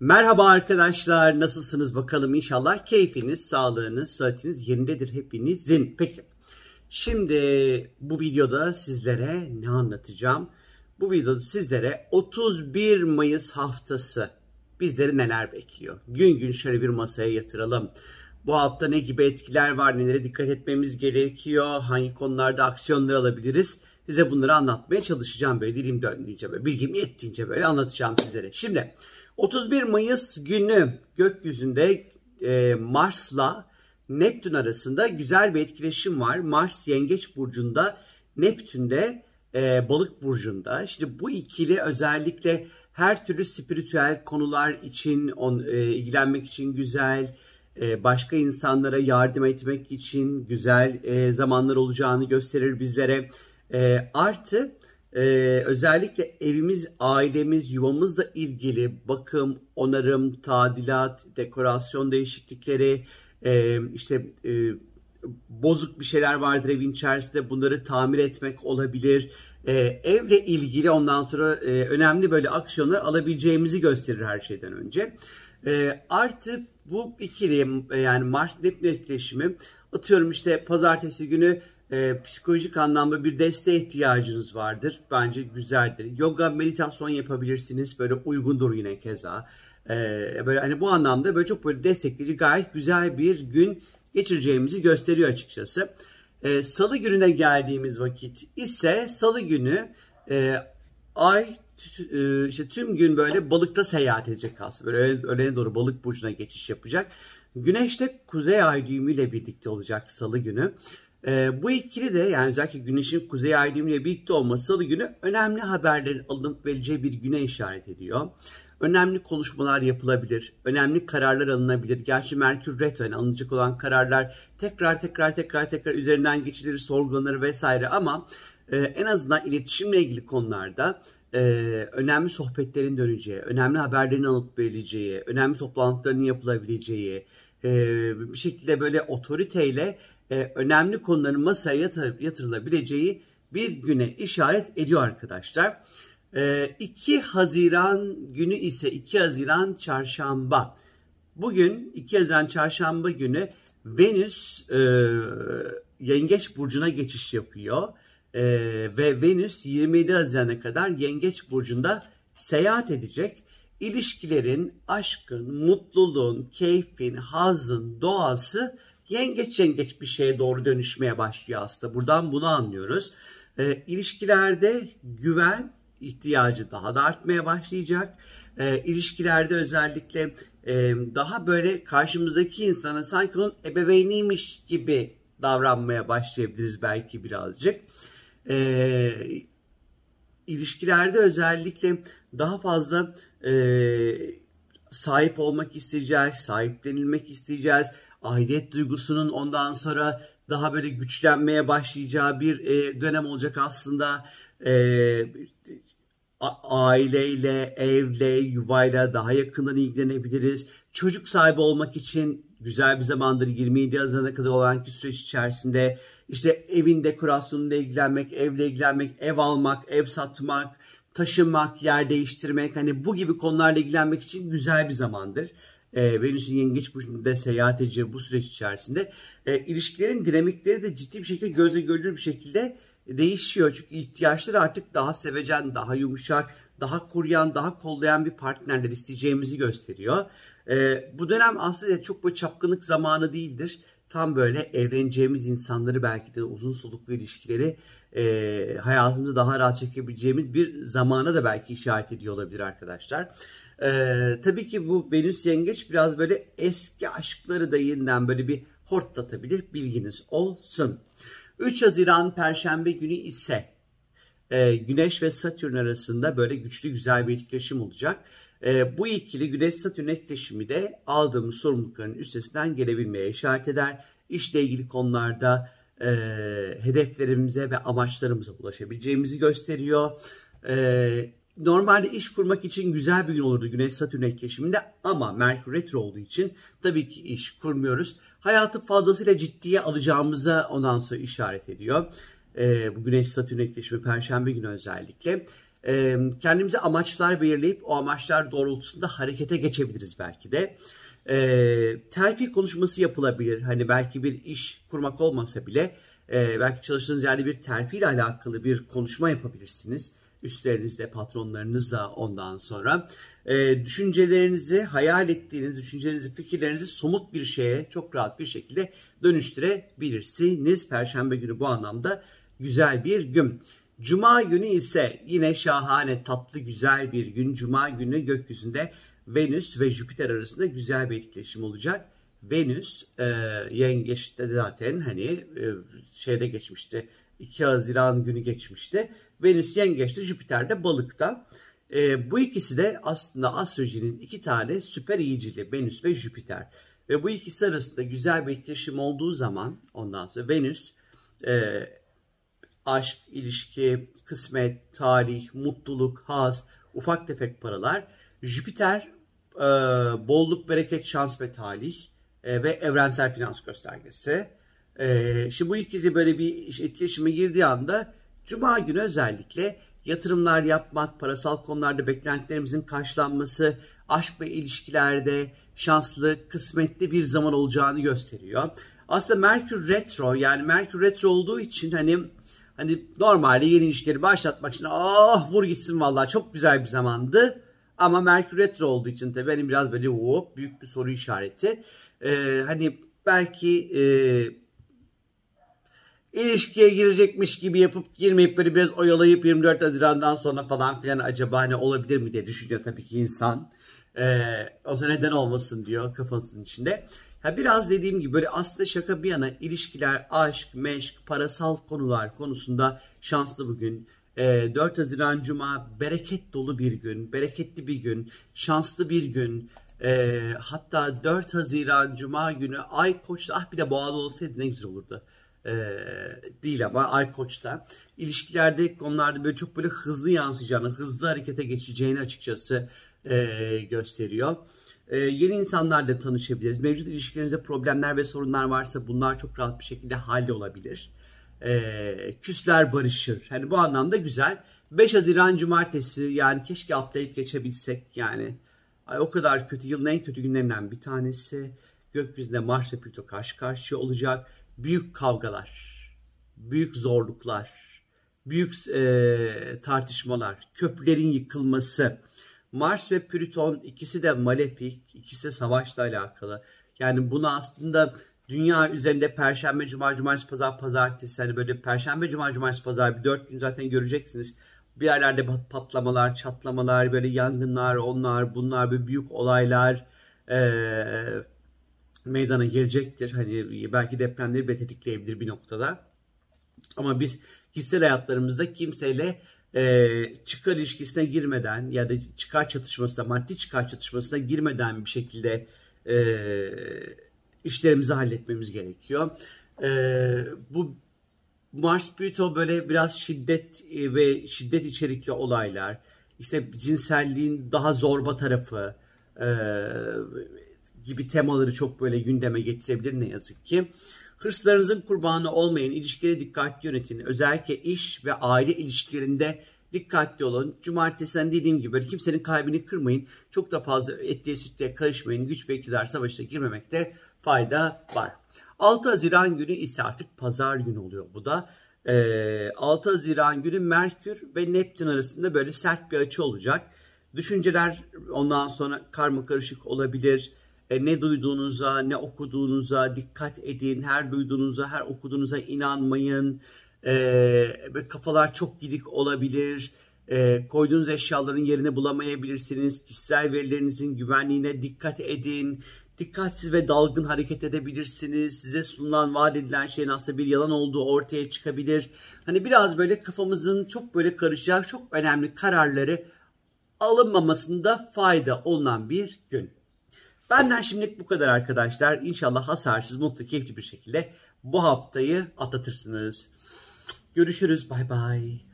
Merhaba arkadaşlar, nasılsınız bakalım inşallah keyfiniz, sağlığınız, sıhhatiniz yerindedir hepinizin. Peki, şimdi bu videoda sizlere ne anlatacağım? Bu videoda sizlere 31 Mayıs haftası bizleri neler bekliyor? Gün gün şöyle bir masaya yatıralım. Bu hafta ne gibi etkiler var, nelere dikkat etmemiz gerekiyor, hangi konularda aksiyonlar alabiliriz? Size bunları anlatmaya çalışacağım böyle dilim döndüğünce böyle bilgim yettiğince böyle anlatacağım sizlere. Şimdi 31 Mayıs günü gökyüzünde e, Mars'la Neptün arasında güzel bir etkileşim var. Mars Yengeç burcunda, Neptün'de e, Balık burcunda. İşte bu ikili özellikle her türlü spiritüel konular için on, e, ilgilenmek için güzel, e, başka insanlara yardım etmek için güzel e, zamanlar olacağını gösterir bizlere. E, artı e, özellikle evimiz, ailemiz, yuvamızla ilgili bakım, onarım, tadilat, dekorasyon değişiklikleri, e, işte e, bozuk bir şeyler vardır evin içerisinde bunları tamir etmek olabilir. E, evle ilgili ondan sonra e, önemli böyle aksiyonlar alabileceğimizi gösterir her şeyden önce. E, artı bu ikili yani Mars Neptün etkileşimi atıyorum işte pazartesi günü e, psikolojik anlamda bir desteğe ihtiyacınız vardır. Bence güzeldir. Yoga, meditasyon yapabilirsiniz. Böyle uygundur yine keza. E, böyle hani bu anlamda böyle çok böyle destekleyici gayet güzel bir gün geçireceğimizi gösteriyor açıkçası. E, Salı gününe geldiğimiz vakit ise Salı günü e, ay e, işte tüm gün böyle balıkta seyahat edecek aslında. Böyle öğlene doğru balık burcuna geçiş yapacak. Güneş de kuzey ay düğümüyle birlikte olacak salı günü. E, bu ikili de yani özellikle güneşin kuzey ay düğümüyle birlikte olması salı günü önemli haberlerin alınıp vereceği bir güne işaret ediyor. Önemli konuşmalar yapılabilir, önemli kararlar alınabilir. Gerçi Merkür Retro yani alınacak olan kararlar tekrar tekrar tekrar tekrar üzerinden geçilir, sorgulanır vesaire ama e, en azından iletişimle ilgili konularda e, önemli sohbetlerin döneceği, önemli haberlerin alıp verileceği, önemli toplantıların yapılabileceği, e, bir şekilde böyle otoriteyle e, önemli konuların masaya yatır, yatırılabileceği bir güne işaret ediyor arkadaşlar. E, 2 Haziran günü ise 2 Haziran çarşamba. Bugün 2 Haziran çarşamba günü Venüs e, Yengeç burcuna geçiş yapıyor. E, ve Venüs 27 Haziran'a kadar Yengeç burcunda seyahat edecek. İlişkilerin, aşkın, mutluluğun, keyfin, hazın, doğası yengeç yengeç bir şeye doğru dönüşmeye başlıyor aslında. Buradan bunu anlıyoruz. E, ilişkilerde güven ihtiyacı daha da artmaya başlayacak. E, ilişkilerde özellikle e, daha böyle karşımızdaki insana sanki onun ebeveyniymiş gibi davranmaya başlayabiliriz belki birazcık. E, ilişkilerde özellikle daha fazla e, sahip olmak isteyeceğiz, sahiplenilmek isteyeceğiz aidiyet duygusunun ondan sonra daha böyle güçlenmeye başlayacağı bir e, dönem olacak aslında. E, aileyle, evle, yuvayla daha yakından ilgilenebiliriz. Çocuk sahibi olmak için güzel bir zamandır 27 Haziran'a kadar olan süreç içerisinde işte evin dekorasyonuyla ilgilenmek, evle ilgilenmek, ev almak, ev satmak, taşınmak, yer değiştirmek hani bu gibi konularla ilgilenmek için güzel bir zamandır e, Venüs'ün yengeç burcunda seyahat edeceği bu süreç içerisinde e, ilişkilerin dinamikleri de ciddi bir şekilde gözle görülür bir şekilde değişiyor. Çünkü ihtiyaçları artık daha sevecen, daha yumuşak, daha koruyan, daha kollayan bir partnerler isteyeceğimizi gösteriyor. E, bu dönem aslında çok böyle çapkınlık zamanı değildir. Tam böyle evleneceğimiz insanları belki de uzun soluklu ilişkileri e, hayatımızda daha rahat çekebileceğimiz bir zamana da belki işaret ediyor olabilir arkadaşlar. Ee, tabii ki bu Venüs Yengeç biraz böyle eski aşkları da yeniden böyle bir hortlatabilir bilginiz olsun. 3 Haziran Perşembe günü ise e, Güneş ve Satürn arasında böyle güçlü güzel bir etkileşim olacak. E, bu ikili Güneş-Satürn etkileşimi de aldığımız sorumlulukların üstesinden gelebilmeye işaret eder. İşle ilgili konularda e, hedeflerimize ve amaçlarımıza ulaşabileceğimizi gösteriyor. E, Normalde iş kurmak için güzel bir gün olurdu Güneş Satürn etkileşiminde ama Merkür Retro olduğu için tabii ki iş kurmuyoruz. Hayatı fazlasıyla ciddiye alacağımıza ondan sonra işaret ediyor. Bu Güneş Satürn etkileşimi Perşembe günü özellikle. e, kendimize amaçlar belirleyip o amaçlar doğrultusunda harekete geçebiliriz belki de. E, terfi konuşması yapılabilir. Hani belki bir iş kurmak olmasa bile e, belki çalıştığınız yerde bir terfi ile alakalı bir konuşma yapabilirsiniz üstlerinizle, patronlarınızla ondan sonra. E, düşüncelerinizi, hayal ettiğiniz düşüncelerinizi, fikirlerinizi somut bir şeye çok rahat bir şekilde dönüştürebilirsiniz. Perşembe günü bu anlamda güzel bir gün. Cuma günü ise yine şahane, tatlı, güzel bir gün. Cuma günü gökyüzünde Venüs ve Jüpiter arasında güzel bir etkileşim olacak. Venüs e, yengeçte zaten hani e, şeyde geçmişti 2 Haziran günü geçmişti. Venüs yengeçte, Jüpiter de balıkta. E, bu ikisi de aslında astrolojinin iki tane süper iyicili Venüs ve Jüpiter. Ve bu ikisi arasında güzel bir etkileşim olduğu zaman ondan sonra Venüs e, aşk, ilişki, kısmet, tarih, mutluluk, haz, ufak tefek paralar. Jüpiter e, bolluk, bereket, şans ve talih e, ve evrensel finans göstergesi. E, şimdi bu ikisi böyle bir etkileşime girdiği anda Cuma günü özellikle yatırımlar yapmak, parasal konularda beklentilerimizin karşılanması, aşk ve ilişkilerde şanslı, kısmetli bir zaman olacağını gösteriyor. Aslında Merkür Retro yani Merkür Retro olduğu için hani hani normalde yeni ilişkileri başlatmak için ah vur gitsin vallahi çok güzel bir zamandı. Ama Merkür Retro olduğu için tabii benim biraz böyle hop büyük bir soru işareti. Ee, hani belki e, ilişkiye girecekmiş gibi yapıp girmeyip böyle biraz oyalayıp 24 Haziran'dan sonra falan filan acaba ne olabilir mi diye düşünüyor tabii ki insan. Ee, o neden olmasın diyor kafasının içinde. Ha biraz dediğim gibi böyle aslında şaka bir yana ilişkiler, aşk, meşk, parasal konular konusunda şanslı bugün. Ee, 4 Haziran Cuma bereket dolu bir gün, bereketli bir gün, şanslı bir gün. Ee, hatta 4 Haziran Cuma günü Ay Koç'ta ah bir de boğalı olsaydı ne güzel olurdu e, değil ama Ay Koç'ta. İlişkilerde konularda böyle çok böyle hızlı yansıyacağını, hızlı harekete geçeceğini açıkçası e, gösteriyor. E, yeni insanlarla tanışabiliriz. Mevcut ilişkilerinizde problemler ve sorunlar varsa bunlar çok rahat bir şekilde hallolabilir. E, küsler barışır. Hani bu anlamda güzel. 5 Haziran Cumartesi yani keşke atlayıp geçebilsek yani. Ay, o kadar kötü yılın en kötü günlerinden bir tanesi. Gökyüzünde Mars ve Plüto karşı karşıya olacak büyük kavgalar, büyük zorluklar, büyük e, tartışmalar, köprülerin yıkılması. Mars ve Plüton ikisi de malefik, ikisi de savaşla alakalı. Yani bunu aslında dünya üzerinde Perşembe, Cuma, Cumartesi, Pazar, Pazartesi hani böyle Perşembe, Cuma, Cumartesi, Pazar bir dört gün zaten göreceksiniz. Bir yerlerde patlamalar, çatlamalar, böyle yangınlar, onlar, bunlar, bir büyük olaylar, ee, meydana gelecektir. Hani belki depremleri bile bir noktada. Ama biz kişisel hayatlarımızda kimseyle e, çıkar ilişkisine girmeden ya da çıkar çatışmasına, maddi çıkar çatışmasına girmeden bir şekilde e, işlerimizi halletmemiz gerekiyor. E, bu Mars Pluto böyle biraz şiddet e, ve şiddet içerikli olaylar, işte cinselliğin daha zorba tarafı, e, gibi temaları çok böyle gündeme getirebilir ne yazık ki. Hırslarınızın kurbanı olmayın, ilişkileri dikkatli yönetin. Özellikle iş ve aile ilişkilerinde dikkatli olun. Cumartesi'den dediğim gibi kimsenin kalbini kırmayın. Çok da fazla etliye sütlüye karışmayın. Güç ve iktidar savaşına girmemekte fayda var. 6 Haziran günü ise artık pazar günü oluyor bu da. 6 Haziran günü Merkür ve Neptün arasında böyle sert bir açı olacak. Düşünceler ondan sonra karma karışık olabilir e, ne duyduğunuza, ne okuduğunuza dikkat edin. Her duyduğunuza, her okuduğunuza inanmayın. E, kafalar çok gidik olabilir. E, koyduğunuz eşyaların yerini bulamayabilirsiniz. Kişisel verilerinizin güvenliğine dikkat edin. Dikkatsiz ve dalgın hareket edebilirsiniz. Size sunulan, vaat edilen şeyin aslında bir yalan olduğu ortaya çıkabilir. Hani biraz böyle kafamızın çok böyle karışacak çok önemli kararları alınmamasında fayda olunan bir gün. Benden şimdilik bu kadar arkadaşlar. İnşallah hasarsız, mutlu, keyifli bir şekilde bu haftayı atlatırsınız. Görüşürüz. Bay bay.